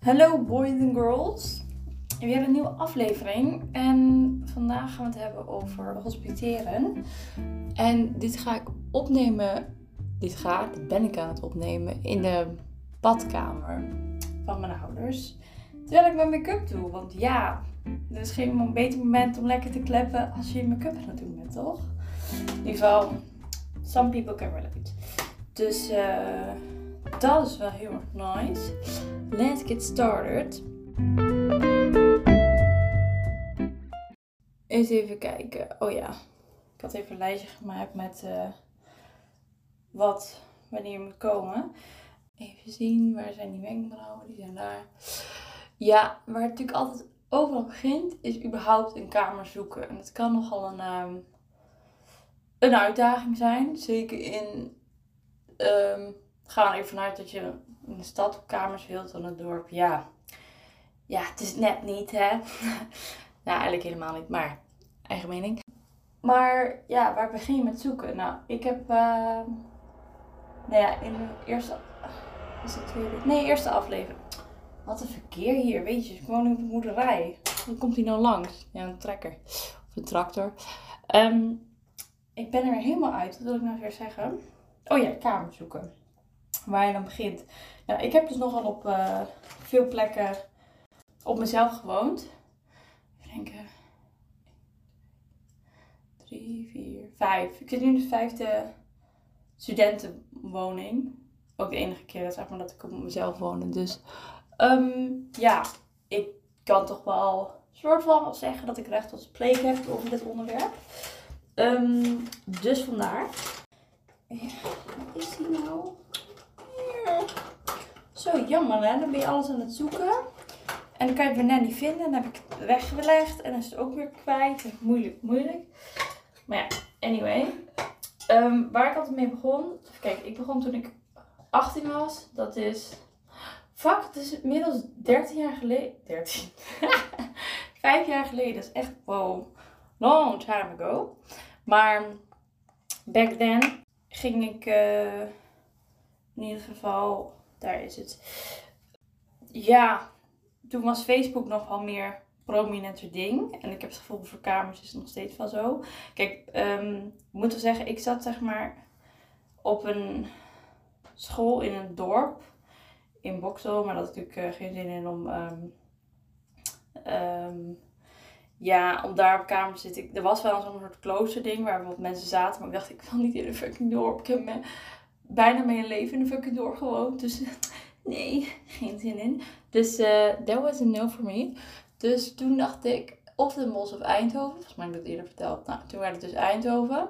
Hallo boys and girls. Weer een nieuwe aflevering. En vandaag gaan we het hebben over hospiteren. En dit ga ik opnemen. Dit ga, dit ben ik aan het opnemen in de badkamer van mijn ouders. Terwijl ik mijn make-up doe. Want ja, er is geen beter moment om lekker te kleppen als je je make-up aan het doen bent, toch? In ieder geval, some people can relate. Dus eh, dat is wel heel erg nice. Let's get started. Eens even kijken. Oh ja, ik had even een lijstje gemaakt met uh, wat wanneer moet komen. Even zien, waar zijn die wenkbrauwen? Die zijn daar. Ja, waar het natuurlijk altijd overal begint, is überhaupt een kamer zoeken. En het kan nogal een, um, een uitdaging zijn. Zeker in. Um, ga er even vanuit dat je in de stad op kamers wilt dan het dorp. Ja, ja het is net niet, hè? nou, eigenlijk helemaal niet, maar eigen mening. Maar ja, waar begin je met zoeken? Nou, ik heb. Uh, nou ja, in de eerste. Is het tweede? Nee, eerste aflevering. Wat een verkeer hier, weet je. Ik woon in een boerderij. Hoe komt hij nou langs? Ja, een trekker. Of een tractor. Um, ik ben er helemaal uit. Wat wil ik nou weer zeggen? Oh ja, kamer zoeken waar je dan begint. Nou, ik heb dus nogal op uh, veel plekken op mezelf gewoond. Even denken. 3, 4, 5. Ik zit nu in de vijfde studentenwoning. Ook de enige keer zeg maar, dat ik op mezelf woonde. Dus um, ja, ik kan toch wel soort van zeggen dat ik recht tot spreken heb over dit onderwerp. Um, dus vandaar. Wat is die nou? Zo jammer hè, dan ben je alles aan het zoeken. En dan kan je het niet vinden. Dan heb ik het weggelegd en dan is het ook weer kwijt. Moeilijk, moeilijk. Maar ja, anyway. Um, waar ik altijd mee begon. Kijk, ik begon toen ik 18 was. Dat is. Fuck, het is inmiddels 13 jaar geleden. 13. 5 jaar geleden. Dat is echt wow. Long time ago. Maar back then ging ik. Uh, in ieder geval daar is het. Ja, toen was Facebook nog wel meer prominenter ding. En ik heb het gevoel voor kamers is het nog steeds wel zo. Kijk, um, ik moet wel zeggen, ik zat zeg maar op een school in een dorp in Boksel. Maar dat had natuurlijk uh, geen zin in om, um, um, ja, om daar op kamer te zitten. Er was wel zo'n soort klooster ding waar wat mensen zaten. Maar ik dacht, ik wil niet in een fucking dorp. Me bijna mijn leven in een fucking doorgewoond. Dus nee, geen zin in. Dus uh, that was a no for me. Dus toen dacht ik, of Den Bosch of Eindhoven. Volgens mij heb ik dat eerder verteld. Nou, toen werd het dus Eindhoven.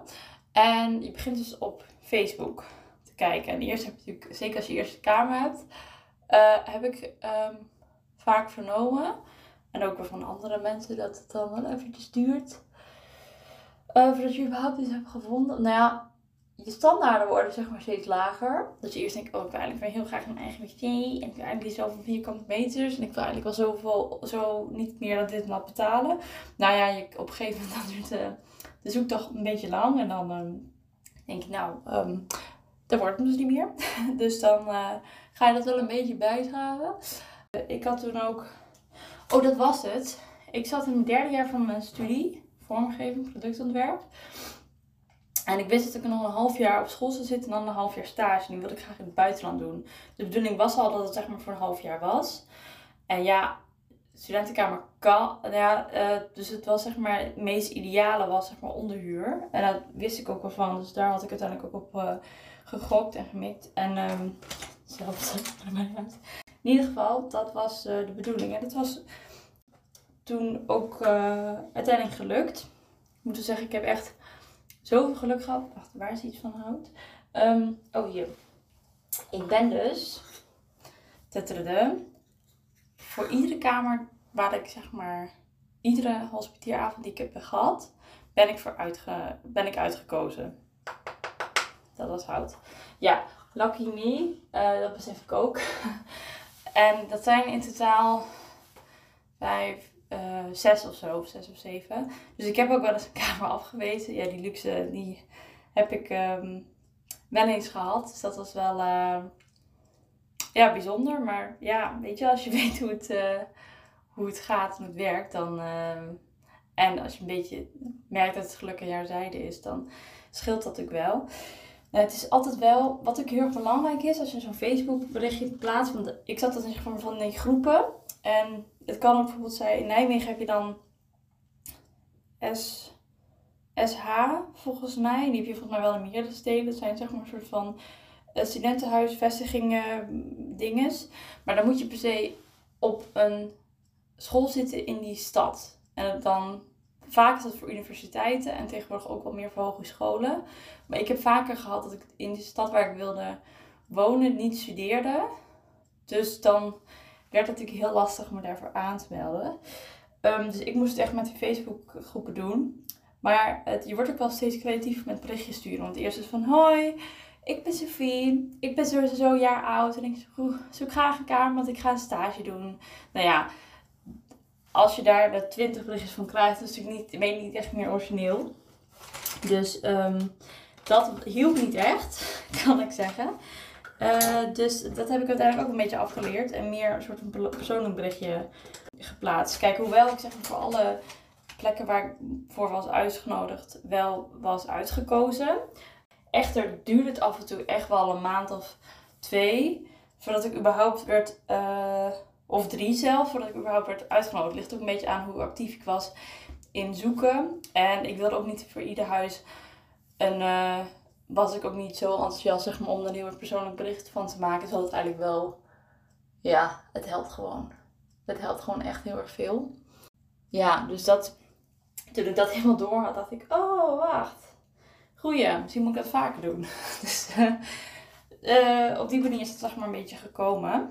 En je begint dus op Facebook te kijken. En eerst heb je natuurlijk, zeker als je eerst kamer hebt, uh, heb ik um, vaak vernomen. En ook weer van andere mensen dat het dan wel eventjes duurt. Uh, voordat je überhaupt iets hebt gevonden. Nou ja, je standaarden worden zeg maar steeds lager. Dat je eerst denkt, oh ik wil eigenlijk heel graag een eigen wc. En ik wil eigenlijk zoveel vierkante meters. En ik wil eigenlijk wel zoveel, zo niet meer dan dit maar betalen. Nou ja, je, op een gegeven moment duurt de, de zoektocht een beetje lang. En dan um, denk je, nou, um, dat wordt het dus niet meer. dus dan uh, ga je dat wel een beetje bijschaven. Uh, ik had toen ook, oh dat was het. Ik zat in het derde jaar van mijn studie. Vormgeving, productontwerp. En ik wist dat ik nog een half jaar op school zou zitten en dan een half jaar stage. Nu wilde ik graag in het buitenland doen. De bedoeling was al dat het zeg maar voor een half jaar was. En ja, studentenkamer kan. Ja, uh, dus het was zeg maar het meest ideale was zeg maar onderhuur. En daar wist ik ook wel van. Dus daar had ik uiteindelijk ook op uh, gegokt en gemikt. En um, zelfs uit. In ieder geval, dat was uh, de bedoeling. En dat was toen ook uiteindelijk gelukt. Ik moet zeggen, ik heb echt zoveel geluk gehad. Wacht, waar is iets van hout? Um, oh, hier. Ik ben dus, tetterde, voor iedere kamer waar ik zeg maar, iedere hospitieravond die ik heb gehad, ben ik, voor uitge, ben ik uitgekozen. Dat was hout. Ja, lucky me, uh, dat besef ik ook. en dat zijn in totaal vijf, uh, zes of zo, of zes of zeven. Dus ik heb ook wel eens een kamer afgewezen. Ja, die luxe, die heb ik um, wel eens gehad. Dus dat was wel, uh, ja, bijzonder. Maar ja, weet je, als je weet hoe het, uh, hoe het gaat en het werkt, dan. En als je een beetje merkt dat het geluk aan jouw zijde is, dan scheelt dat ook wel. Nou, het is altijd wel, wat ook heel erg belangrijk is, als je zo'n Facebook berichtje plaatst. Want ik zat dat in van die groepen. En het kan ook bijvoorbeeld zijn, in Nijmegen heb je dan S, SH volgens mij. Die heb je volgens mij wel in meerdere steden. Dat zijn zeg maar een soort van eh, studentenhuisvestigingen dinges. Maar dan moet je per se op een school zitten in die stad. En dan vaak is dat voor universiteiten en tegenwoordig ook wel meer voor hogescholen. Maar ik heb vaker gehad dat ik in de stad waar ik wilde wonen niet studeerde. Dus dan werd natuurlijk heel lastig om me daarvoor aan te melden. Um, dus ik moest het echt met die Facebook groepen doen. Maar het, je wordt ook wel steeds creatief met berichtjes sturen. Want eerst is van hoi, ik ben Sophie, ik ben sowieso een jaar oud en ik zoek graag een kamer, want ik ga een stage doen. Nou ja, als je daar de 20 berichtjes van krijgt, is natuurlijk niet, ben je niet echt meer origineel. Dus um, dat hielp niet echt, kan ik zeggen. Uh, dus dat heb ik uiteindelijk ook een beetje afgeleerd en meer een soort van persoonlijk berichtje geplaatst. Kijk, hoewel ik zeg voor alle plekken waar ik voor was uitgenodigd wel was uitgekozen. Echter duurde het af en toe echt wel een maand of twee voordat ik überhaupt werd, uh, of drie zelf, voordat ik überhaupt werd uitgenodigd. Ligt ook een beetje aan hoe actief ik was in zoeken. En ik wilde ook niet voor ieder huis een, uh, was ik ook niet zo enthousiast zeg maar, om er een heel erg persoonlijk bericht van te maken. Terwijl het eigenlijk wel, ja, het helpt gewoon. Het helpt gewoon echt heel erg veel. Ja, dus dat, toen ik dat helemaal door had, dacht ik, oh wacht. Goeie, misschien moet ik dat vaker doen. dus uh, op die manier is het zeg maar een beetje gekomen.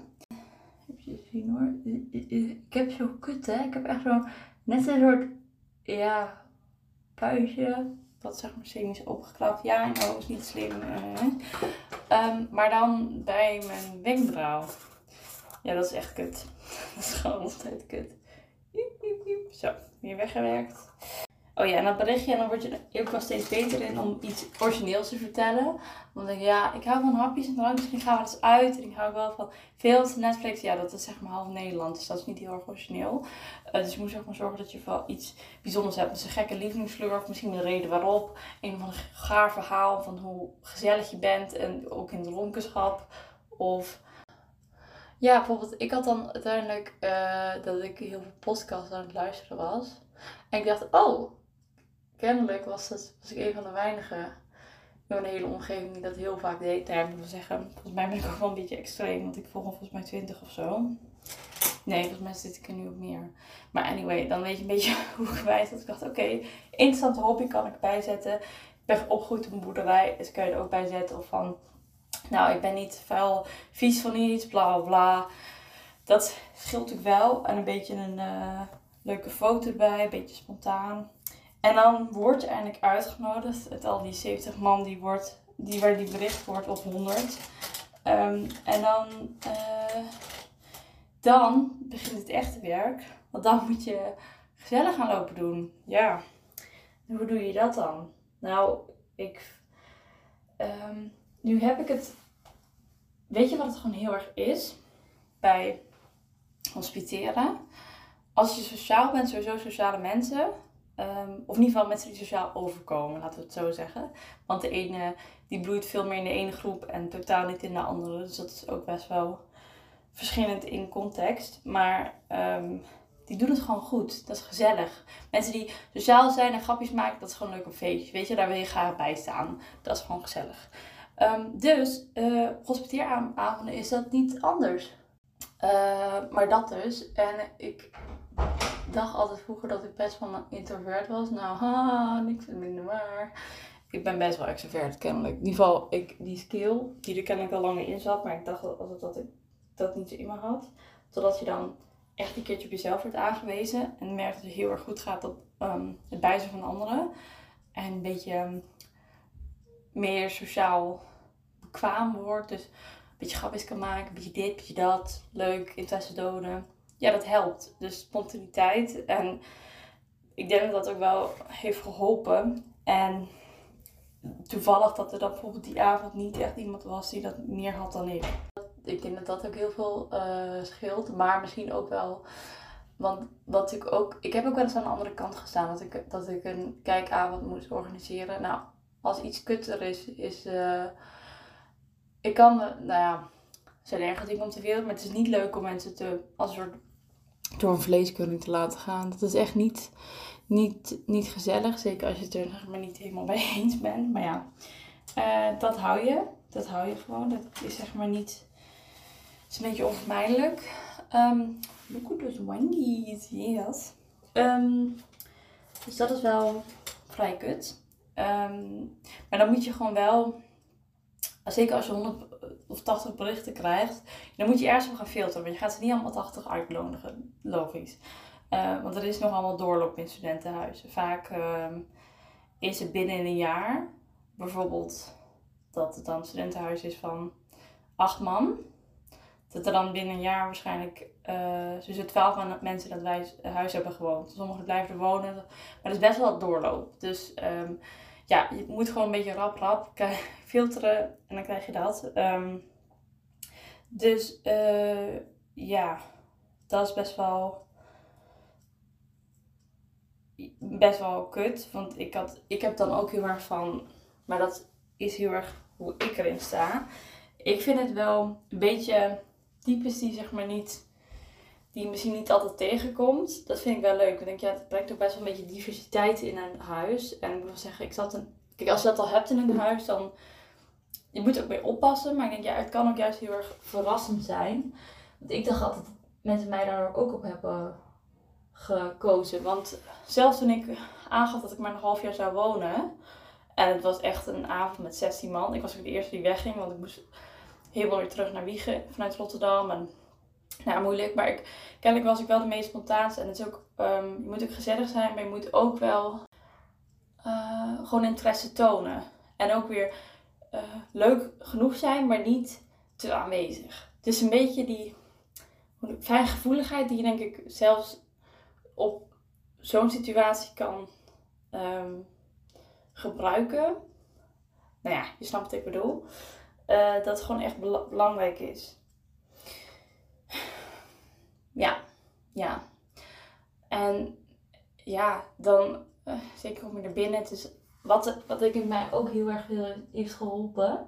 Heb je zien hoor. Ik heb zo kut hè. Ik heb echt zo net een soort, ja, puistje. Wat zeg maar semi is opgeklapt. Ja, nou is niet slim. Um, maar dan bij mijn wenkbrauw. Ja, dat is echt kut. Dat is gewoon altijd kut. Zo, weer weggewerkt. Oh ja, en dat berichtje, en dan word je ook wel steeds beter in om iets origineels te vertellen. Want dan denk ja, ik hou van hapjes en dan misschien gaan we eens uit. En ik hou wel van veel Netflix. Ja, dat is zeg maar half Nederland, dus dat is niet heel erg origineel. Uh, dus je moet zeg maar zorgen dat je wel iets bijzonders hebt. Dus een gekke lievelingskleur of misschien een reden waarop. Een van een gaar verhaal van hoe gezellig je bent en ook in de lonkenschap. Of ja, bijvoorbeeld, ik had dan uiteindelijk uh, dat ik heel veel podcasts aan het luisteren was. En ik dacht, oh, kennelijk was, dat, was ik een van de weinigen in mijn hele omgeving die dat heel vaak deed. Nou, ik zeggen, volgens mij ben ik ook wel een beetje extreem, want ik volg volgens mij 20 of zo. Nee, volgens mij zit ik er nu op meer. Maar anyway, dan weet je een beetje hoe ik wijs dat ik dacht, oké, interessante hobby kan ik bijzetten. Ik ben opgegroeid op een boerderij, dus kan je er ook bij zetten. Of van, nou, ik ben niet vuil, vies van iets, bla bla bla. Dat scheelt natuurlijk wel. En een beetje een uh, leuke foto erbij, een beetje spontaan. En dan word je eindelijk uitgenodigd. Het al die 70 man die, wordt, die waar die bericht wordt op 100. Um, ehm, en dan, uh, dan begint het echte werk. Want dan moet je gezellig gaan lopen doen. Ja. En hoe doe je dat dan? Nou, ik. Um, nu heb ik het. Weet je wat het gewoon heel erg is? Bij hospiteren. Als je sociaal bent, sowieso sociale mensen. Um, of in ieder geval mensen die sociaal overkomen, laten we het zo zeggen. Want de ene die bloeit veel meer in de ene groep en totaal niet in de andere. Dus dat is ook best wel verschillend in context. Maar um, die doen het gewoon goed. Dat is gezellig. Mensen die sociaal zijn en grapjes maken, dat is gewoon leuk op feestje. Weet je, daar wil je graag bij staan. Dat is gewoon gezellig. Um, dus, uh, hospiteeravonden is dat niet anders. Uh, maar dat dus. En ik dacht altijd vroeger dat ik best wel een introvert was. Nou, haha, niks minder waar. Ik ben best wel extrovert, kennelijk. In ieder geval, ik, die skill, die er kennelijk al langer in zat. Maar ik dacht altijd dat ik dat niet zo in me had. Totdat je dan echt een keertje op jezelf wordt aangewezen. En merkt dat het heel erg goed gaat op um, het bijzen van anderen. En een beetje um, meer sociaal bekwaam wordt. Dus een beetje grapjes kan maken, een beetje dit, een beetje dat. Leuk, interesse doden. Ja, dat helpt. Dus spontaniteit. En ik denk dat dat ook wel heeft geholpen. En toevallig dat er dan bijvoorbeeld die avond niet echt iemand was die dat meer had dan ik. ik denk dat dat ook heel veel eh, scheelt. Maar misschien ook wel. Want wat ik ook. Ik heb ook wel eens aan de andere kant gestaan. Dat ik, dat ik een kijkavond moest organiseren. Nou, als iets kutter is. is uh, ik kan. nou ja. Er zijn erger dingen om te wereld. Maar het is niet leuk om mensen te. Als een soort. Door een vleeskunning te laten gaan. Dat is echt niet. Niet, niet gezellig. Zeker als je het er maar niet helemaal mee eens bent. Maar ja. Uh, dat hou je. Dat hou je gewoon. Dat is zeg maar niet. Het is een beetje onvermijdelijk. Um, look at those wangies. Yes. Um, dus dat is wel vrij kut. Um, maar dan moet je gewoon wel. Zeker als je 100 of 80 berichten krijgt, dan moet je ergens op gaan filteren. Want je gaat ze niet allemaal 80 uitnodigen, logisch. Uh, want er is nog allemaal doorloop in studentenhuizen. Vaak is het binnen een jaar, bijvoorbeeld dat het dan studentenhuis is van acht man. Dat er dan binnen een jaar waarschijnlijk uh, tussen twaalf mensen dat wij huis hebben gewoond. Sommigen blijven wonen. Maar dat is best wel doorloop. Dus um, ja, je moet gewoon een beetje rap rap filteren en dan krijg je dat. Um, dus uh, ja, dat is best wel best wel kut. Want ik, had, ik heb dan ook heel erg van. Maar dat is heel erg hoe ik erin sta. Ik vind het wel een beetje types die zeg maar niet, die misschien niet altijd tegenkomt. Dat vind ik wel leuk. Ik denk, ja, het brengt ook best wel een beetje diversiteit in een huis. En ik moet wel zeggen, ik zat een, kijk, als je dat al hebt in een huis, dan je moet ook mee oppassen. Maar ik denk, ja, het kan ook juist heel erg verrassend zijn. Want ik dacht altijd mensen mij daar ook op hebben gekozen. Want zelfs toen ik aangaf dat ik maar een half jaar zou wonen, en het was echt een avond met 16 man. Ik was ook de eerste die wegging, want ik moest helemaal weer terug naar Wiegen vanuit Rotterdam. En nou, moeilijk. Maar ik, kennelijk was ik wel de meest spontaanste. En het is ook, um, je moet ook gezellig zijn, maar je moet ook wel uh, gewoon interesse tonen. En ook weer uh, leuk genoeg zijn, maar niet te aanwezig. Het is een beetje die fijngevoeligheid die je denk ik zelfs op zo'n situatie kan um, gebruiken. Nou ja, je snapt wat ik bedoel. Uh, dat gewoon echt belangrijk is. Ja, ja. En ja, dan, uh, zeker kom je naar binnen. Het wat, wat ik in mij ook heel erg heeft geholpen,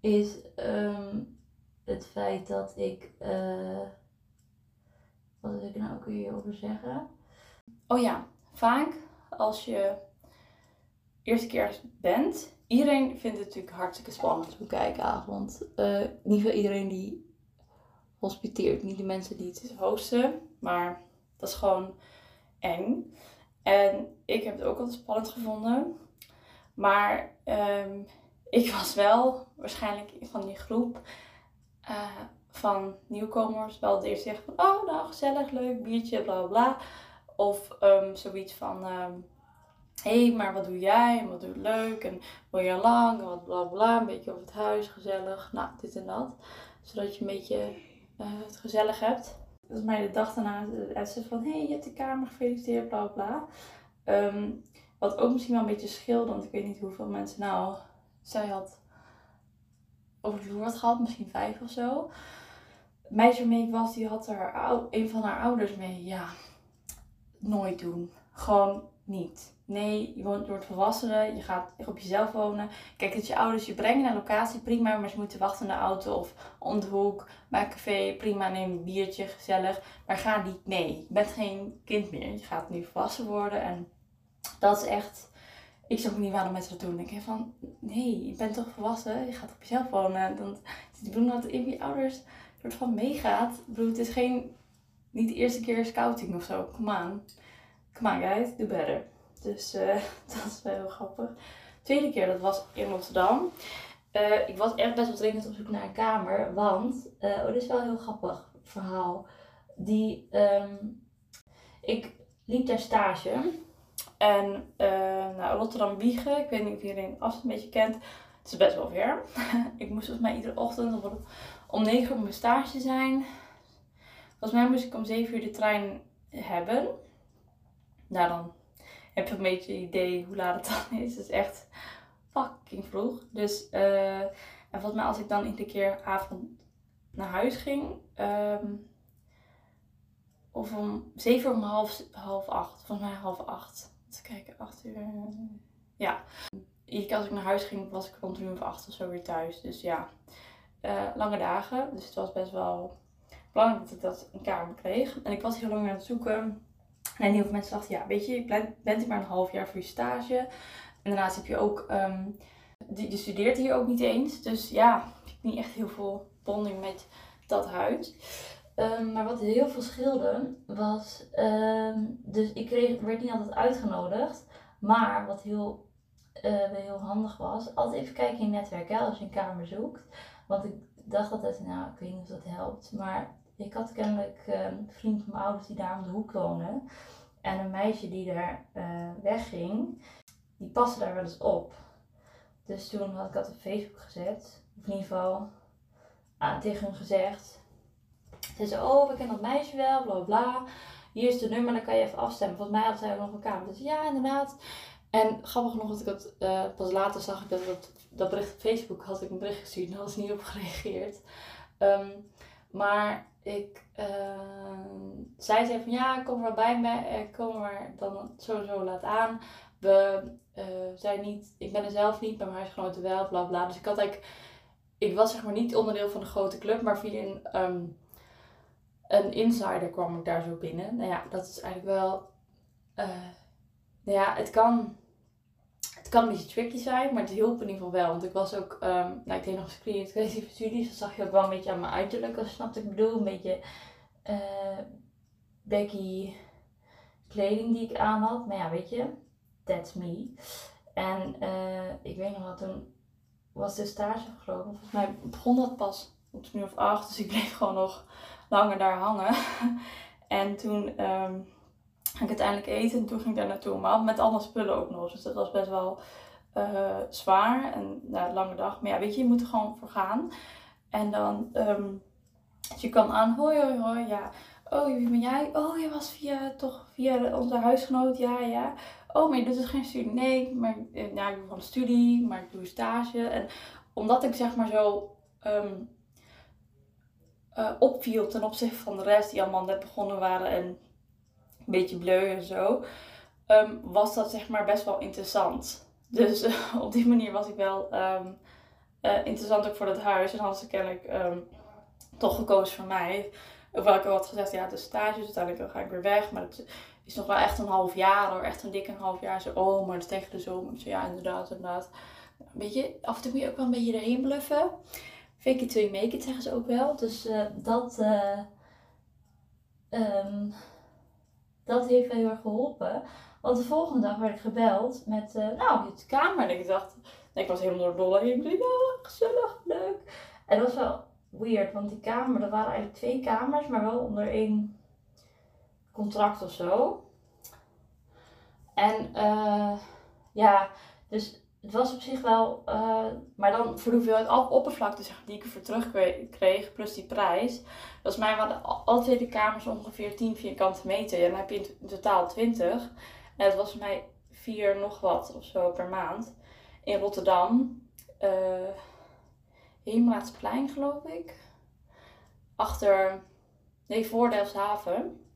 is um, het feit dat ik. Uh, wat wil ik nou ook weer over zeggen? Oh ja, vaak als je eerste keer bent. Iedereen vindt het natuurlijk hartstikke spannend, zo'n kijkavond. Uh, niet voor iedereen die hospiteert, niet de mensen die het hosten. Maar dat is gewoon eng. En ik heb het ook altijd spannend gevonden. Maar um, ik was wel waarschijnlijk van die groep uh, van nieuwkomers wel de eerste van... Oh, nou gezellig, leuk, biertje, bla bla. Of um, zoiets van... Hé, hey, maar wat doe jij? En wat doe je leuk? En woon je lang? En wat bla bla. Een beetje over het huis, gezellig. Nou, dit en dat. Zodat je een beetje uh, het gezellig hebt. Dat is mij de dag daarna het van, hé, hey, je hebt de kamer gefeliciteerd, bla bla. Um, wat ook misschien wel een beetje scheelt, want ik weet niet hoeveel mensen nou zij had over de vloer had gehad, misschien vijf of zo. Het meisje waarmee ik was, die had haar, een van haar ouders mee. Ja, nooit doen. Gewoon niet. Nee, je wordt volwassenen, je gaat op jezelf wonen. Kijk, dat je ouders je brengen naar locatie, prima, maar ze moeten wachten naar de auto of om de hoek, bij een café, prima, neem een biertje, gezellig. Maar ga niet mee. Je bent geen kind meer. Je gaat nu volwassen worden en dat is echt. Ik snap niet waarom mensen dat doen. Ik denk van, nee, je bent toch volwassen, je gaat op jezelf wonen. Dan, ik bedoel dat in je ouders soort van meegaat. Ik bedoel, het is geen, niet de eerste keer scouting of zo. Come on. Come on guys, do better. Dus uh, dat is wel heel grappig. tweede keer, dat was in Rotterdam. Uh, ik was echt best wel dringend op zoek naar een kamer. Want, uh, oh, dit is wel een heel grappig verhaal. Die, um, ik liep daar stage. En Rotterdam Wiegen, ik weet niet of iedereen afstand een beetje kent. Het is best wel ver. ik moest volgens mij iedere ochtend om, om 9 uur op mijn stage zijn. Volgens mij moest ik om 7 uur de trein hebben. Nou, dan heb je een beetje idee hoe laat het dan is. Het is echt fucking vroeg. Dus uh, En volgens mij als ik dan iedere keer avond naar huis ging, ehm, of om zeven om half, half acht, volgens mij half acht. Even kijken, acht uur. Ja. Iedere keer als ik naar huis ging, was ik rond uur of acht of zo weer thuis. Dus ja, uh, lange dagen. Dus het was best wel belangrijk dat ik dat een kamer kreeg. En ik was heel lang aan het zoeken. En heel veel mensen dachten, ja, weet je, je bent hier maar een half jaar voor je stage. En daarnaast heb je ook, um, je studeert hier ook niet eens. Dus ja, ik heb niet echt heel veel bonding met dat huis. Um, maar wat heel veel scheelde was, um, dus ik kreeg, werd niet altijd uitgenodigd. Maar wat heel, uh, heel handig was, altijd even kijken in je netwerk als je een kamer zoekt. Want ik dacht altijd, nou, ik weet niet of dat helpt. Maar ik had kennelijk een vriend van mijn ouders die daar om de hoek woonde. En een meisje die daar uh, wegging, die paste daar wel eens op. Dus toen had ik dat op Facebook gezet. Of in ieder geval aan, tegen hem gezegd. Ze zei, oh, we kennen dat meisje wel, bla bla. Hier is de nummer, dan kan je even afstemmen. Volgens mij had zij ook nog een kamer. Dus ja, inderdaad. En grappig nog dat ik dat, uh, pas later zag ik dat, dat, dat bericht op Facebook had ik een bericht gestuurd en daar was niet op gereageerd. Um, maar ik, uh, zij zei van ja, kom maar bij me, eh, kom maar dan sowieso laat aan. We uh, zijn niet, ik ben er zelf niet, mijn huisgenoten wel, bla bla. Dus ik had eigenlijk, ik was zeg maar niet onderdeel van de grote club, maar via een, um, een insider kwam ik daar zo binnen. Nou ja, dat is eigenlijk wel, nou ja, het kan het kan een beetje tricky zijn, maar het hielp in ieder geval wel. Want ik was ook, um, nou ik deed nog eens creatieve studies. Dat zag je ook wel een beetje aan mijn uiterlijk, als je snapt ik bedoel. Een beetje uh, baggy kleding die ik aan had. Maar ja, weet je, that's me. En uh, ik weet nog wat toen was de stage afgelopen. Volgens mij begon dat pas op de uur of acht. Dus ik bleef gewoon nog langer daar hangen. en toen... Um, ik uiteindelijk eten en toen ging ik daar naartoe. Maar met alle spullen ook nog. Dus dat was best wel uh, zwaar en nou, lange dag. Maar ja, weet je, je moet er gewoon voor gaan. En dan, um, je kan aan, hoi, hoi, hoi, ja. Oh, wie ben jij? Oh, je was via, toch via onze huisgenoot, ja, ja. Oh, maar je doet dus geen studie. Nee, maar eh, ja, ik doe gewoon studie, maar ik doe stage. En omdat ik zeg maar zo um, uh, opviel ten opzichte van de rest die allemaal net begonnen waren en beetje bleu en zo, ehm, was dat zeg maar best wel interessant. Dus op die manier was ik wel um, uh, interessant ook voor dat huis. En hadden ze kennelijk um, toch gekozen voor mij. Hoewel ik al had gezegd, ja, de stage, dus uiteindelijk ga ik weer weg. Maar het is nog wel echt een half jaar hoor. Echt een dikke half jaar. Zo, oh, maar dat tegen de zomer. Ja, inderdaad, inderdaad. Weet je, af en toe moet je ook wel een beetje erheen bluffen. Fake it till make it, zeggen ze ook wel. Dus uh, dat... Um, dat heeft heel erg geholpen. Want de volgende dag werd ik gebeld met, uh, nou, je kamer. En ik dacht, nee, ik was helemaal door dolle heen. Ik dacht, ja, gezellig, leuk. En dat was wel weird, want die kamer, dat waren eigenlijk twee kamers, maar wel onder één contract of zo. En uh, ja, dus het was op zich wel, uh, maar dan voor de hoeveelheid oppervlakte zeg, die ik ervoor terug kreeg, plus die prijs. Volgens mij waren twee de kamers ongeveer 10 vierkante meter. En dan heb je in totaal 20. En het was voor mij 4 nog wat of zo per maand. In Rotterdam. Uh, Heemraadsplein geloof ik. Achter, nee voor Delfshaven.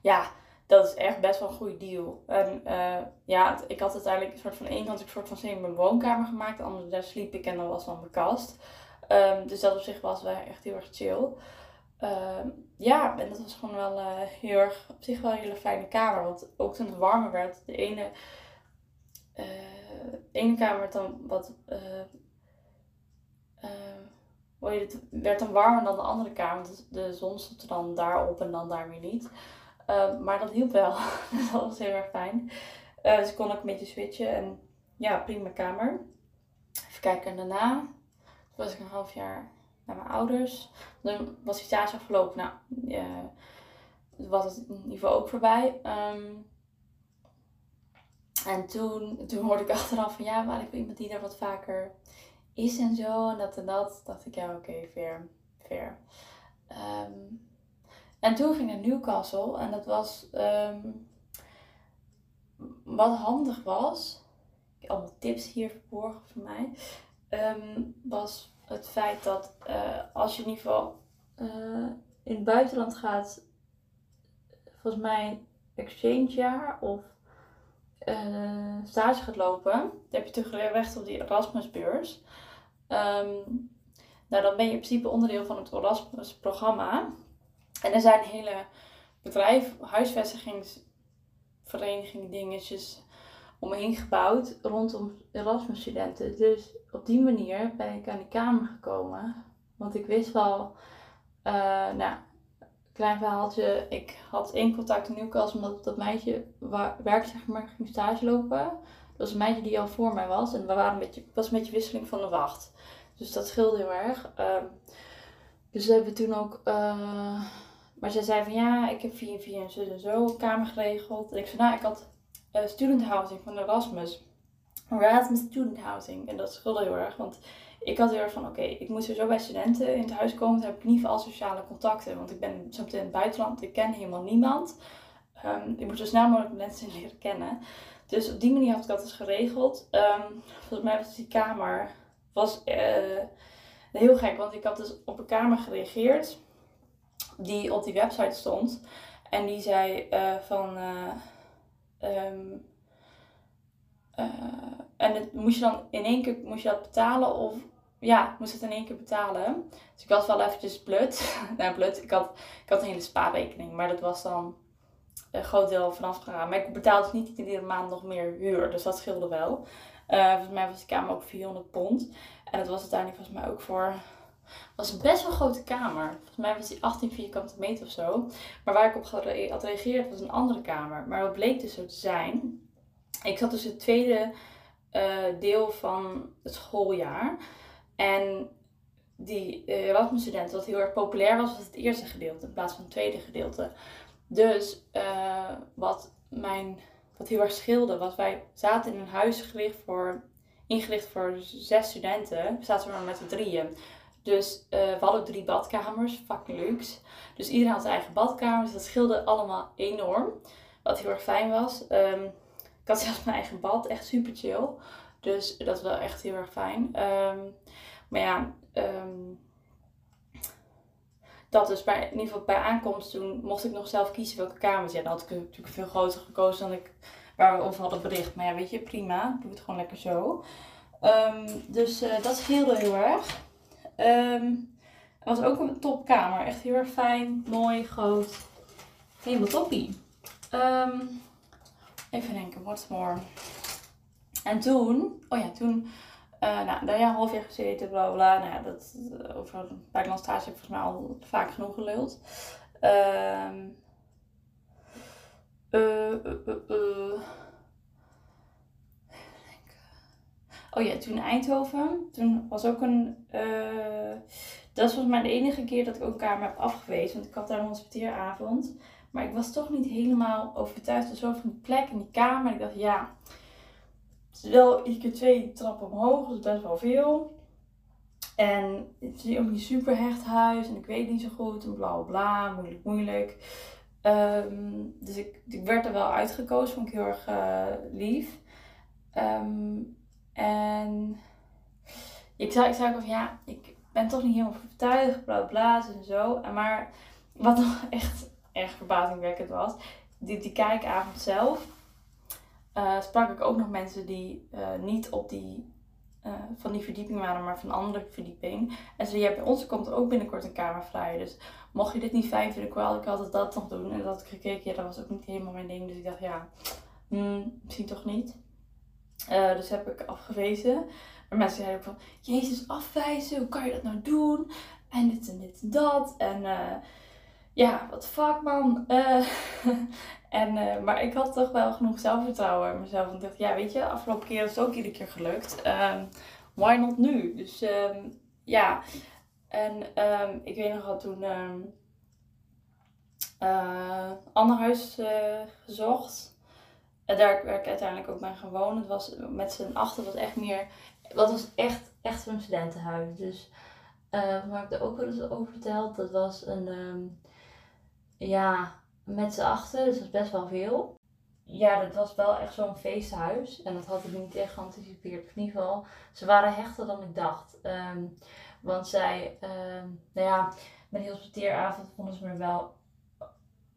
Ja, dat is echt best wel een goede deal. En uh, ja, ik had uiteindelijk een soort van één kant een soort van semi mijn woonkamer gemaakt. De andere daar sliep ik en dan was dan mijn kast. Dus dat op zich was wel echt heel erg chill. Um, ja, en dat was gewoon wel uh, heel erg, op zich wel een hele fijne kamer. Want ook toen het warmer werd, de ene, de ene kamer werd dan wat, het, werd dan warmer dan de andere kamer. Dus de zon stond er dan daarop en dan daar weer niet. Uh, maar dat hielp wel. dat was heel erg fijn. Uh, dus kon ik een beetje switchen. En ja, prima kamer. Even kijken. En daarna toen was ik een half jaar naar mijn ouders. Dan was die stage afgelopen. Nou, ja, was het geval ook voorbij. Um, en toen, toen hoorde ik achteraf van ja, maar ik wil iemand die daar wat vaker is en zo. En dat en dat. Dacht ik ja, oké, okay, fair. fair. Um, en toen ging naar Newcastle en dat was um, wat handig was. Ik heb allemaal tips hier verborgen voor mij. ehm, was het feit dat uh, als je in ieder geval uh, in het buitenland gaat, volgens mij exchangejaar of uh, stage gaat lopen, dan heb je natuurlijk recht op die Erasmusbeurs. Um, nou, dan ben je in principe onderdeel van het Erasmus-programma. En er zijn hele bedrijf, huisvestigingsverenigingen, dingetjes omheen gebouwd rondom Erasmus-studenten. Dus op die manier ben ik aan die kamer gekomen. Want ik wist wel, uh, nou, klein verhaaltje. Ik had één contact in Newcastle omdat dat meisje waar, werkte, zeg maar, ging stage lopen. Dat was een meisje die al voor mij was. En we waren een beetje, was een beetje wisseling van de wacht. Dus dat scheelde heel erg. Um, dus hebben we toen ook. Uh, maar zij zei van ja, ik heb via via en zo en zo een kamer geregeld. En ik zei nou, ik had uh, student housing van Erasmus. Erasmus student housing. En dat scheelde heel erg. Want ik had heel erg van oké, ik moet sowieso bij studenten in het huis komen. Dan heb ik ieder geval sociale contacten. Want ik ben zo in het buitenland. Ik ken helemaal niemand. Um, ik moet zo snel mogelijk mensen leren kennen. Dus op die manier had ik dat dus geregeld. Um, volgens mij was die kamer was uh, heel gek, want ik had dus op een kamer gereageerd die op die website stond. En die zei uh, van. Uh, um, en het, moest je dan in één keer moest je dat betalen of ja, moest het in één keer betalen. Dus ik had wel eventjes blut. nou, blut. Ik had, ik had een hele spaarrekening, maar dat was dan een groot deel vanaf gegaan. Maar ik betaalde dus niet iedere maand nog meer huur, dus dat scheelde wel. Volgens mij was de kamer ook 400 pond. En het was uiteindelijk volgens mij ook voor. Was best wel een grote kamer. Volgens mij was die 18 vierkante meter of zo. Maar waar ik op had gereageerd was een andere kamer. Maar wat bleek dus zo te zijn. Ik zat dus het tweede uh, deel van het schooljaar. En die uh, Erasmus-student, wat heel erg populair was, was het eerste gedeelte in plaats van het tweede gedeelte. Dus uh, wat mijn wat heel erg scheelde, was wij zaten in een huis gericht voor, ingericht voor zes studenten. We zaten maar met z'n drieën. Dus uh, we hadden drie badkamers, fucking luxe. Dus iedereen had zijn eigen badkamer, dus dat scheelde allemaal enorm. Wat heel erg fijn was. Um, ik had zelfs mijn eigen bad, echt super chill. Dus dat was wel echt heel erg fijn. Um, maar ja, um, dat dus bij, in ieder geval bij aankomst toen mocht ik nog zelf kiezen welke kamers. Ja, dan had ik natuurlijk veel groter gekozen dan ik waar we over hadden bericht. Maar ja, weet je, prima. Doe het gewoon lekker zo. Dus uh, dat scheelde heel erg. Um, het was ook een topkamer. Echt heel erg fijn, mooi, groot. Helemaal toppie. Um, even denken, what's more. En toen, oh ja, toen uh, nou, daar een half jaar gezeten, bla bla. Nou ja, dat, uh, over buitenland stage heb ik volgens mij al vaak genoeg geluld. Um, uh, oh ja, toen Eindhoven. Toen was ook een. dat was volgens mij de enige keer dat ik ook een kamer heb afgewezen. Want ik had daar een hospiteeravond. Maar ik was toch niet helemaal overtuigd zo van die plek en die kamer. Ik dacht, ja het is wel iedere twee trappen omhoog, dus best wel veel. En het is ook niet super hecht huis en ik weet niet zo goed en bla bla, moeilijk, moeilijk. Um, dus ik, ik werd er wel uitgekozen, vond ik heel erg uh, lief. Um, en ik zei, ik zei van ja, ik ben toch niet helemaal overtuigd, bla bla en zo. Maar wat nog echt erg verbazingwekkend was, die, die kijkavond zelf uh, sprak ik ook nog mensen die uh, niet op die, uh, van die verdieping waren, maar van andere verdieping. En ze ja, bij ons komt ook binnenkort een kamer. Dus mocht je dit niet fijn vinden, wel ik altijd dat nog doen. En dat ik gekeken, ja, dat was ook niet helemaal mijn ding. Dus ik dacht, ja, hmm, misschien toch niet. Dus heb ik afgewezen. Maar mensen zeiden ook van, Jezus, afwijzen, hoe kan je dat nou doen? En dit en dit en dat. En ja, wat fuck man. Uh, en, maar ik had toch wel genoeg zelfvertrouwen in mezelf. En dacht, ja weet je, afgelopen keer is het ook iedere keer gelukt. Um, why not nu? Dus um, ja. En um, ik weet nog wel toen um, ander huis gezocht. En daar werd ik uiteindelijk ook bij wonen. Het was met z'n achter was echt meer. Dat was echt, echt een studentenhuis. Dus uh, waar ik er ook wel eens over verteld, dat was een ja, met z'n achter, dus dat is best wel veel. ja, dat was wel echt zo'n feesthuis. En dat had ik niet echt geanticipeerd. In ieder geval, ze waren hechter dan ik dacht. Ehm, want zij, um, nou ja, met die hospiteeravond vonden ze me wel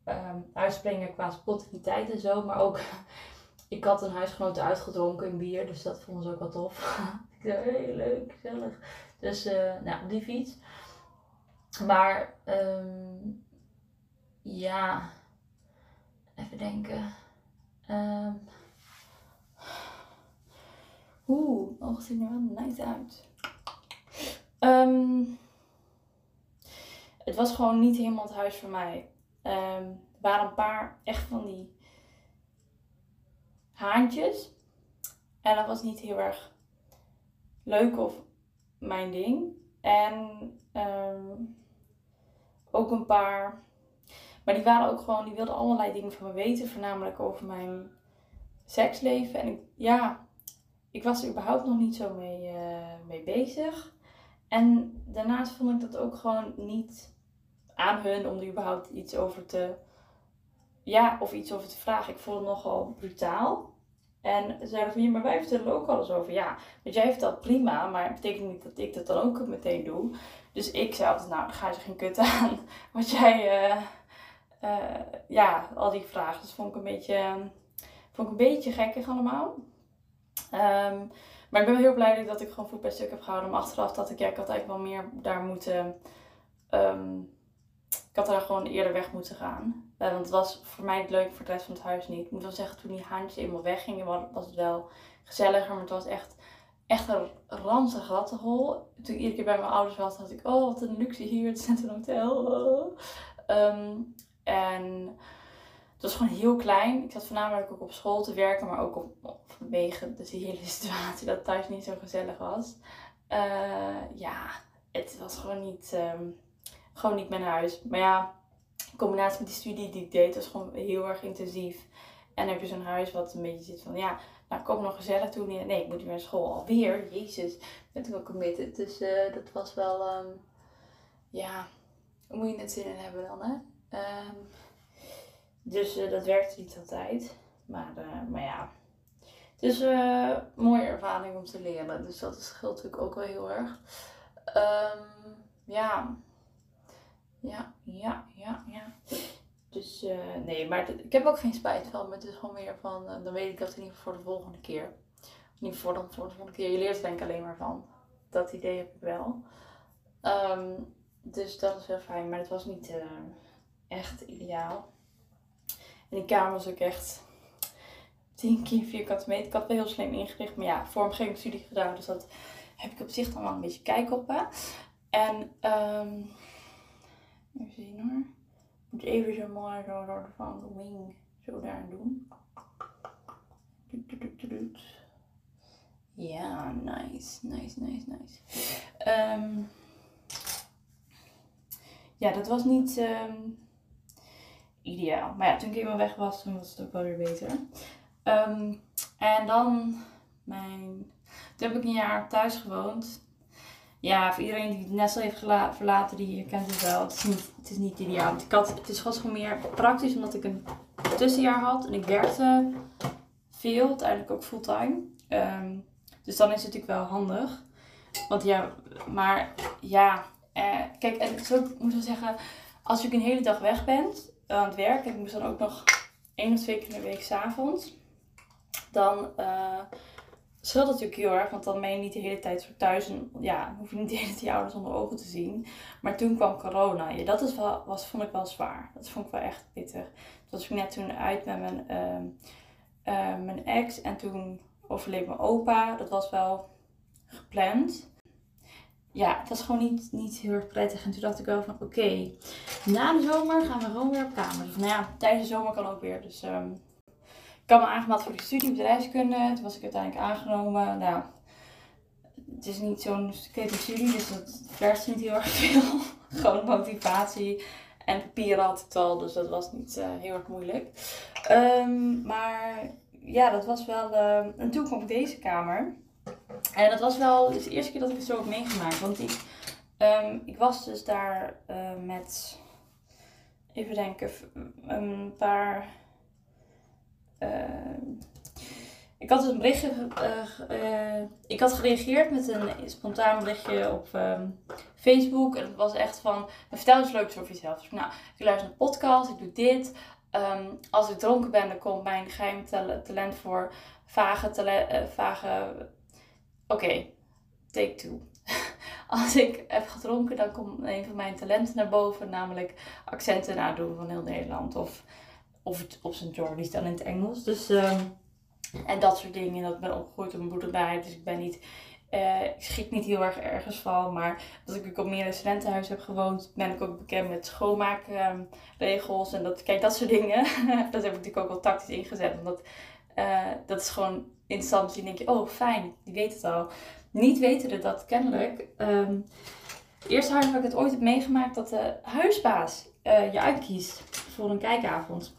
um, uitspringen qua spontaniteit en zo. Maar ook, ik had een huisgenoot uitgedronken in bier. Dus dat vonden ze ook wel tof. ik dacht, heel leuk, gezellig. Dus, uh, nou, die fiets. Maar, um, ja, even denken. Um, Oeh, oh, ziet er wel nice uit. Um, het was gewoon niet helemaal het huis voor mij. Um, er waren een paar echt van die haantjes. En dat was niet heel erg leuk of mijn ding. En um, ook een paar. Maar die waren ook gewoon, die wilden allerlei dingen van me weten. Voornamelijk over mijn seksleven. En ja, ik was er überhaupt nog niet zo mee, uh, mee bezig. En daarnaast vond ik dat ook gewoon niet aan hun om er überhaupt iets over te. Ja, of iets over te vragen. Ik vond het nogal brutaal. En ze zeiden van, ja, maar wij vertellen er ook alles over. Ja, want jij vertelt prima, maar het betekent niet dat ik dat dan ook meteen doe. Dus ik zei altijd, nou, ga je geen kut aan. Want jij, uh, ja, al die vragen. Dus vond ik een beetje, vond ik een beetje gekkig allemaal. Um, maar ik ben heel blij dat ik gewoon voet bij stuk heb gehouden. Maar achteraf dat ik, ja, ik had eigenlijk wel meer daar moeten, um, ik had daar gewoon eerder weg moeten gaan. Want het was voor mij het leuk voor van het huis niet. Ik moet wel zeggen, toen die haantjes eenmaal weggingen, was het wel gezelliger. Maar het was echt, echt een ranzig rattenhol. Toen ik iedere keer bij mijn ouders was, had ik, oh wat een luxe hier, het is hotel. Um, en het was gewoon heel klein. Ik zat voornamelijk ook op school te werken, maar ook op, vanwege de hele situatie dat thuis niet zo gezellig was. Uh, ja, het was gewoon niet, um, gewoon niet mijn huis. Maar ja, in combinatie met die studie die ik deed, was gewoon heel erg intensief. En dan heb je zo'n huis wat een beetje zit van, ja, nou kom nog gezellig toe. Nee, ik moet weer naar school alweer. Jezus, ben ik ook committed. Dus uh, dat was wel, um, ja, hoe moet je het zin in hebben dan, hè? Um, dus uh, dat werkte niet altijd. Maar, uh, maar ja, het is een mooie ervaring om te leren. Dus dat scheelt natuurlijk ook wel heel erg. Um, ja. Ja, ja, ja, ja. Dus nee, maar ik heb ook geen spijt van. Maar het is gewoon meer van, dan weet ik dat in ieder voor de volgende keer. Dan voor de volgende keer. Je leert er denk ik alleen maar van. Dat idee heb ik wel. Um, dus dat is wel fijn. Maar het was niet echt ideaal. En die kamer was ook echt 10 keer vierkante meter. Ik had wel heel slim ingericht. Maar ja, vormgevingsstudie gedaan. Dus dat heb ik op zich dan wel een beetje kijk op. Hè. En um, even zien hoor. Ik moet even zo mooi zo door van de wing zo daar doen. Ja, nice, nice, nice, nice. Um, ja, dat was niet... Um, ideaal. Maar ja, toen ik eenmaal weg was, was het ook wel weer beter. Um, en dan mijn... Toen heb ik een jaar thuis gewoond. Ja, voor iedereen die het Nestle heeft verlaten, die kent het wel. Het is niet, het is niet ideaal. Want ik had, het is gewoon meer praktisch, omdat ik een tussenjaar had. En ik werkte veel, uiteindelijk ook fulltime. Um, dus dan is het natuurlijk wel handig. Want ja, maar ja, eh, kijk, en zo moet ik zeggen, als je een hele dag weg bent, aan het werk. Ik moest dan ook nog één of twee keer in de week s'avonds. Dan uh, scheelt natuurlijk heel erg, want dan ben je niet de hele tijd thuis. En ja, hoef je niet de hele tijd je ouders onder ogen te zien. Maar toen kwam corona. Ja, dat is wel, was, vond ik wel zwaar. Dat vond ik wel echt pittig. Toen was ik net toen uit met mijn, uh, uh, mijn ex. En toen overleed mijn opa. Dat was wel gepland ja, het was gewoon niet, niet heel erg prettig. En toen dacht ik wel van, oké, na de zomer gaan we gewoon weer op kamers. nou ja, tijdens de zomer kan ook weer. Dus um, ik had me aangemeld voor de studie bedrijfskunde. Toen was ik uiteindelijk aangenomen. Nou, het is niet zo'n studie, dus dat vergt niet heel erg veel. gewoon motivatie. En papier had ik al, dus dat was niet uh, heel erg moeilijk. Um, maar ja, dat was wel... Uh, en toen kwam ik deze kamer. En dat was wel de eerste keer dat ik het zo heb meegemaakt. Want ik, um, ik was dus daar uh, met, even denken, een paar ik had dus een berichtje. Uh, ik had gereageerd met een spontaan berichtje op ehm, Facebook. En het was echt van: vertel eens leuks over jezelf. Dus, nou, ik luister een podcast, ik doe dit. Ehm, als ik dronken ben, dan komt mijn geheim talent voor vage vage. Oké, take two. als ik heb gedronken, dan komt een van mijn talenten naar boven, namelijk accenten nadoen van heel Nederland. Of, of het op zijn Jordies dan in het Engels. Dus. Um, en dat soort dingen. Dat ben opgegroeid op een boerderij. Dus ik ben niet. Uh, ik schrik niet heel erg ergens van. Maar als ik op meer studentenhuis heb gewoond, ben ik ook bekend met schoonmaakregels. en dat, kijk, dat soort dingen. dat heb ik natuurlijk ook wel tactisch ingezet. Omdat uh, dat is gewoon in instantie denk je, oh fijn, die weet het al. Niet wetende dat kennelijk. Um, eerste huis ik het ooit heb meegemaakt dat de huisbaas uh, je uitkiest voor een kijkavond.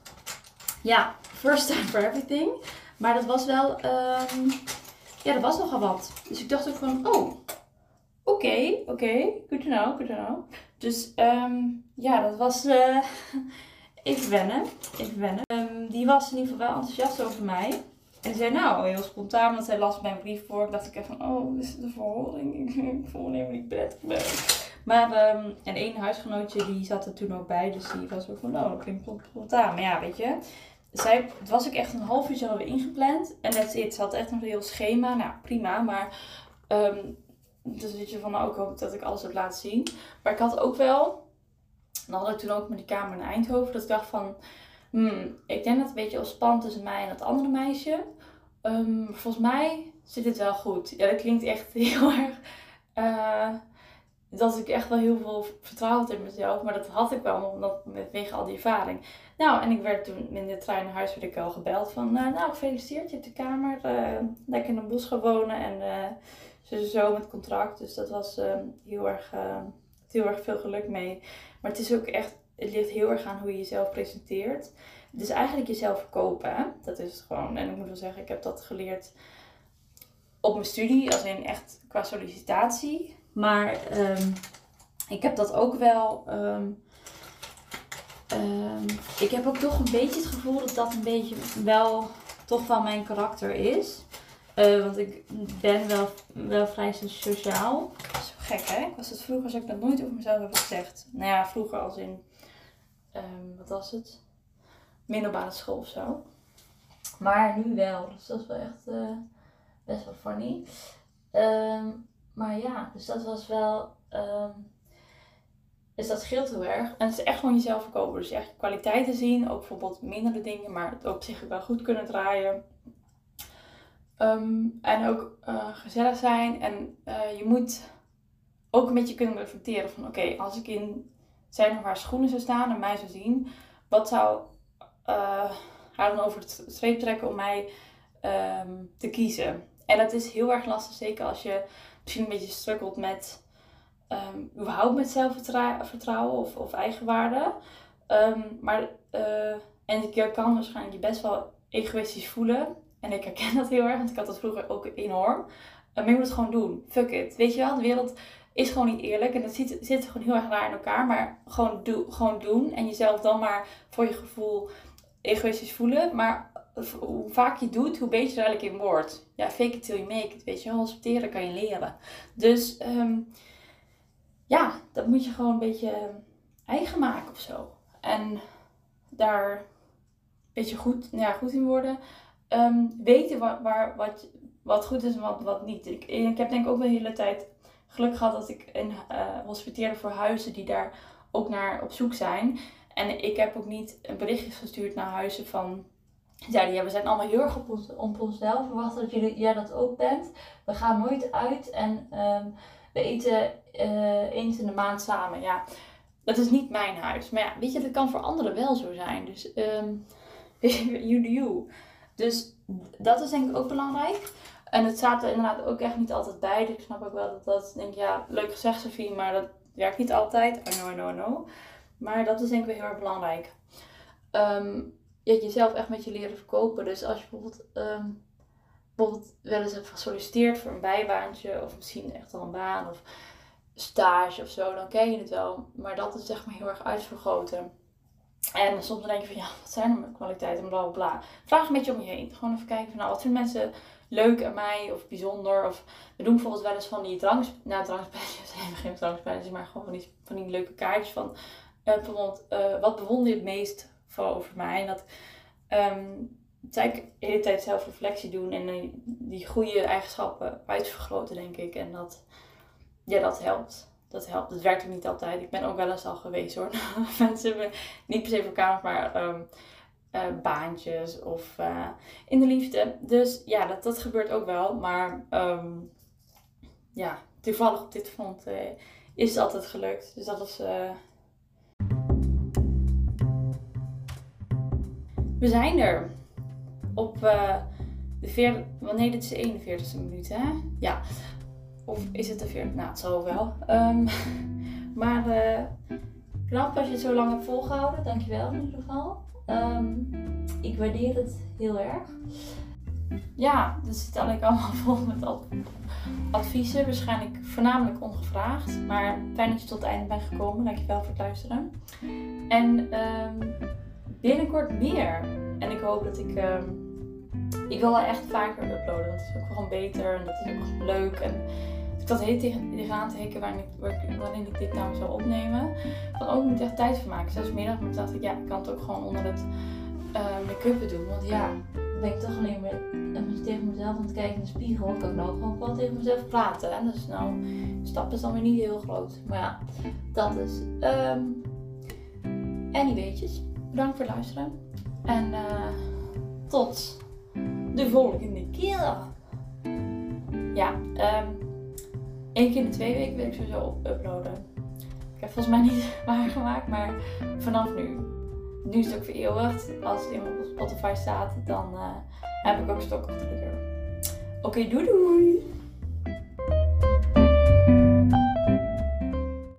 Ja, first time for everything. Maar dat was wel, um, ja, dat was nogal wat. Dus ik dacht ook van, oh, oké, oké, good to know, good to know. Dus um, ja, dat was uh, even wennen, even wennen. Um, die was in ieder geval wel enthousiast over mij. En zei nou, heel spontaan, want zij las mijn brief voor. Ik dacht ik even van, oh, is het een verhoring? Ik voel me helemaal niet prettig. Maar, um, en één huisgenootje die zat er toen ook bij, dus die was ook van, oh, dat klinkt spontaan. Maar ja, weet je, zij, het was ook echt een half uur zo weer ingepland. En that's it. Ze had echt een heel schema. Nou, prima. Maar um, dus weet je van nou, ook hoop dat ik alles heb laten zien. Maar ik had ook wel. Dan had ik toen ook met die kamer in Eindhoven. Dat ik dacht van. Hmm, ik denk dat het een beetje spannend tussen mij en dat andere meisje. Um, volgens mij zit het wel goed. Ja, dat klinkt echt heel erg. Uh, dat ik echt wel heel veel vertrouwen had in mezelf. Maar dat had ik wel, omdat, vanwege al die ervaring. Nou, en ik werd toen in de trein naar huis werd ik al gebeld van... Uh, nou, gefeliciteerd, je hebt de kamer. Uh, lekker in een bos gaan. En ze zo met contract. Dus dat was heel, erg, heel erg veel geluk mee. Maar het is ook echt... Het ligt heel erg aan hoe je jezelf presenteert. Het is eigenlijk jezelf verkopen. Dat is gewoon. En ik moet wel zeggen, ik heb dat geleerd op mijn studie. Als in echt qua sollicitatie maar um, ik heb dat ook wel. Um, um, ik heb ook toch een beetje het gevoel dat dat een beetje wel toch wel mijn karakter is. Uh, want ik ben wel, wel vrij sociaal. Dat is gek hè? Ik was het vroeger, zou ik dat nooit over mezelf hebben gezegd. Nou ja, vroeger als in. wat was het? Middelbare school of zo. Maar nu wel. Dus dat is wel echt uh, best wel funny. Um, maar ja, dus dat was wel. Um, dus dat scheelt heel erg. En het is echt gewoon jezelf verkopen. Dus echt kwaliteiten zien. Ook bijvoorbeeld mindere dingen, maar het op zich wel goed kunnen draaien. Um, en ook uh, gezellig zijn. En uh, je moet ook een beetje kunnen reflecteren van oké, als ik in zijn of haar schoenen zou staan en mij zou zien, wat zou uh, haar dan over het streep trekken om mij um, te kiezen? En dat is heel erg lastig, zeker als je misschien een beetje struggelt met um, überhaupt met zelfvertrouwen of, of eigenwaarde. Um, maar, uh, en ik kan waarschijnlijk je best wel egoïstisch voelen. En ik herken dat heel erg, want ik had dat vroeger ook enorm. maar je moet het gewoon doen. Fuck it. Weet je wel, de wereld is gewoon niet eerlijk. En dat zit, zit gewoon heel erg raar in elkaar. Maar gewoon, doe, gewoon doen. En jezelf dan maar voor je gevoel egoïstisch voelen. Maar hoe vaak je doet, hoe beter je er eigenlijk in wordt. Ja, fake it till you make it, weet je wel. Kan je leren. Dus um, ja, dat moet je gewoon een beetje eigen maken of zo. En daar een beetje goed, nou ja, goed in worden. Um, weten waar, wat, wat goed is en wat, wat niet. Ik, ik heb denk ik ook de hele tijd geluk gehad dat ik in, uh, hospiteerde voor huizen die daar ook naar op zoek zijn. En ik heb ook niet een berichtje gestuurd naar huizen van zeiden, ja, we zijn allemaal heel erg op, ons, op onszelf. We verwachten dat jullie, jij dat ook bent. We gaan nooit uit en um, we eten uh, eens in de maand samen. Ja, dat is niet mijn huis. Maar ja, weet je, dat kan voor anderen wel zo zijn. Dus um, you do you. Dus dat is denk ik ook belangrijk. En het staat er inderdaad ook echt niet altijd bij. Dus ik snap ook wel dat dat, denk ja, leuk gezegd Sophie, maar dat werkt niet altijd. I know, I know. Maar dat is denk ik wel heel erg belangrijk. Um, je jezelf echt met je leren verkopen. Dus als je bijvoorbeeld, um, bijvoorbeeld wel eens hebt gesolliciteerd voor een bijbaantje, of misschien echt al een baan of stage of zo, dan ken je het wel. Maar dat is zeg maar heel erg uitvergroten. En soms denk je van, ja, wat zijn mijn kwaliteiten en bla bla bla. Vraag een beetje om je heen. Gewoon even kijken van, nou, wat vinden mensen leuk aan mij of bijzonder. Of we doen bijvoorbeeld wel eens van die drangs, nou, geen maar gewoon van die, van die leuke kaartjes van, uh, bijvoorbeeld, uh, wat bewonder je het meest voor over mij? En dat, um, de hele tijd zelfreflectie doen en die goede eigenschappen uitvergroten, denk ik. En dat, ja, dat helpt dat helpt. Het werkt ook niet altijd. Ik ben ook wel eens al geweest hoor. Mensen hebben niet per se voor kamers, maar um, uh, baantjes of uh, in de liefde. Dus ja, dat, dat gebeurt ook wel. Maar um, ja, toevallig op dit front uh, is het altijd gelukt. Dus dat is. We zijn er. Op de 40. Wanneer dit is de 41ste minuut, hè? Ja. Of is het te veel? Nou, het zal wel. Um, maar uh, knap als je het zo lang hebt volgehouden. Dankjewel in ieder geval. Um, ik waardeer het heel erg. Ja, dus stel ik allemaal vol met adviezen. Waarschijnlijk voornamelijk ongevraagd. Maar fijn dat je tot het einde bent gekomen. Dankjewel voor het luisteren. En um, binnenkort meer. En ik hoop dat ik... ik wil wel echt vaker uploaden. Want het is ook gewoon beter. En dat is ook leuk. En dat heet tegenaan te hikken waarin ik, waarin ik dit nou zou opnemen. Van ook niet echt tijd voor maken. Zelfs middag, dacht ik, ja, ik kan het ook gewoon onder het uh, make-up doen. Want ja, dan ben ik toch alleen maar tegen mezelf aan het kijken in de spiegel. Kan ik nou gewoon wel tegen mezelf praten. En dus nou, de stap is dan weer niet heel groot. Maar ja, dat is. Um, anyways, bedankt voor het luisteren. En uh, tot de volgende keer. Ja, um, Eén keer in de twee weken wil ik sowieso uploaden. Ik heb volgens mij niet waargemaakt, maar vanaf nu. Nu is het ook vereeuwigd. Als het in mijn Spotify staat, dan uh, heb ik ook stok op de deur. Oké, doei doei!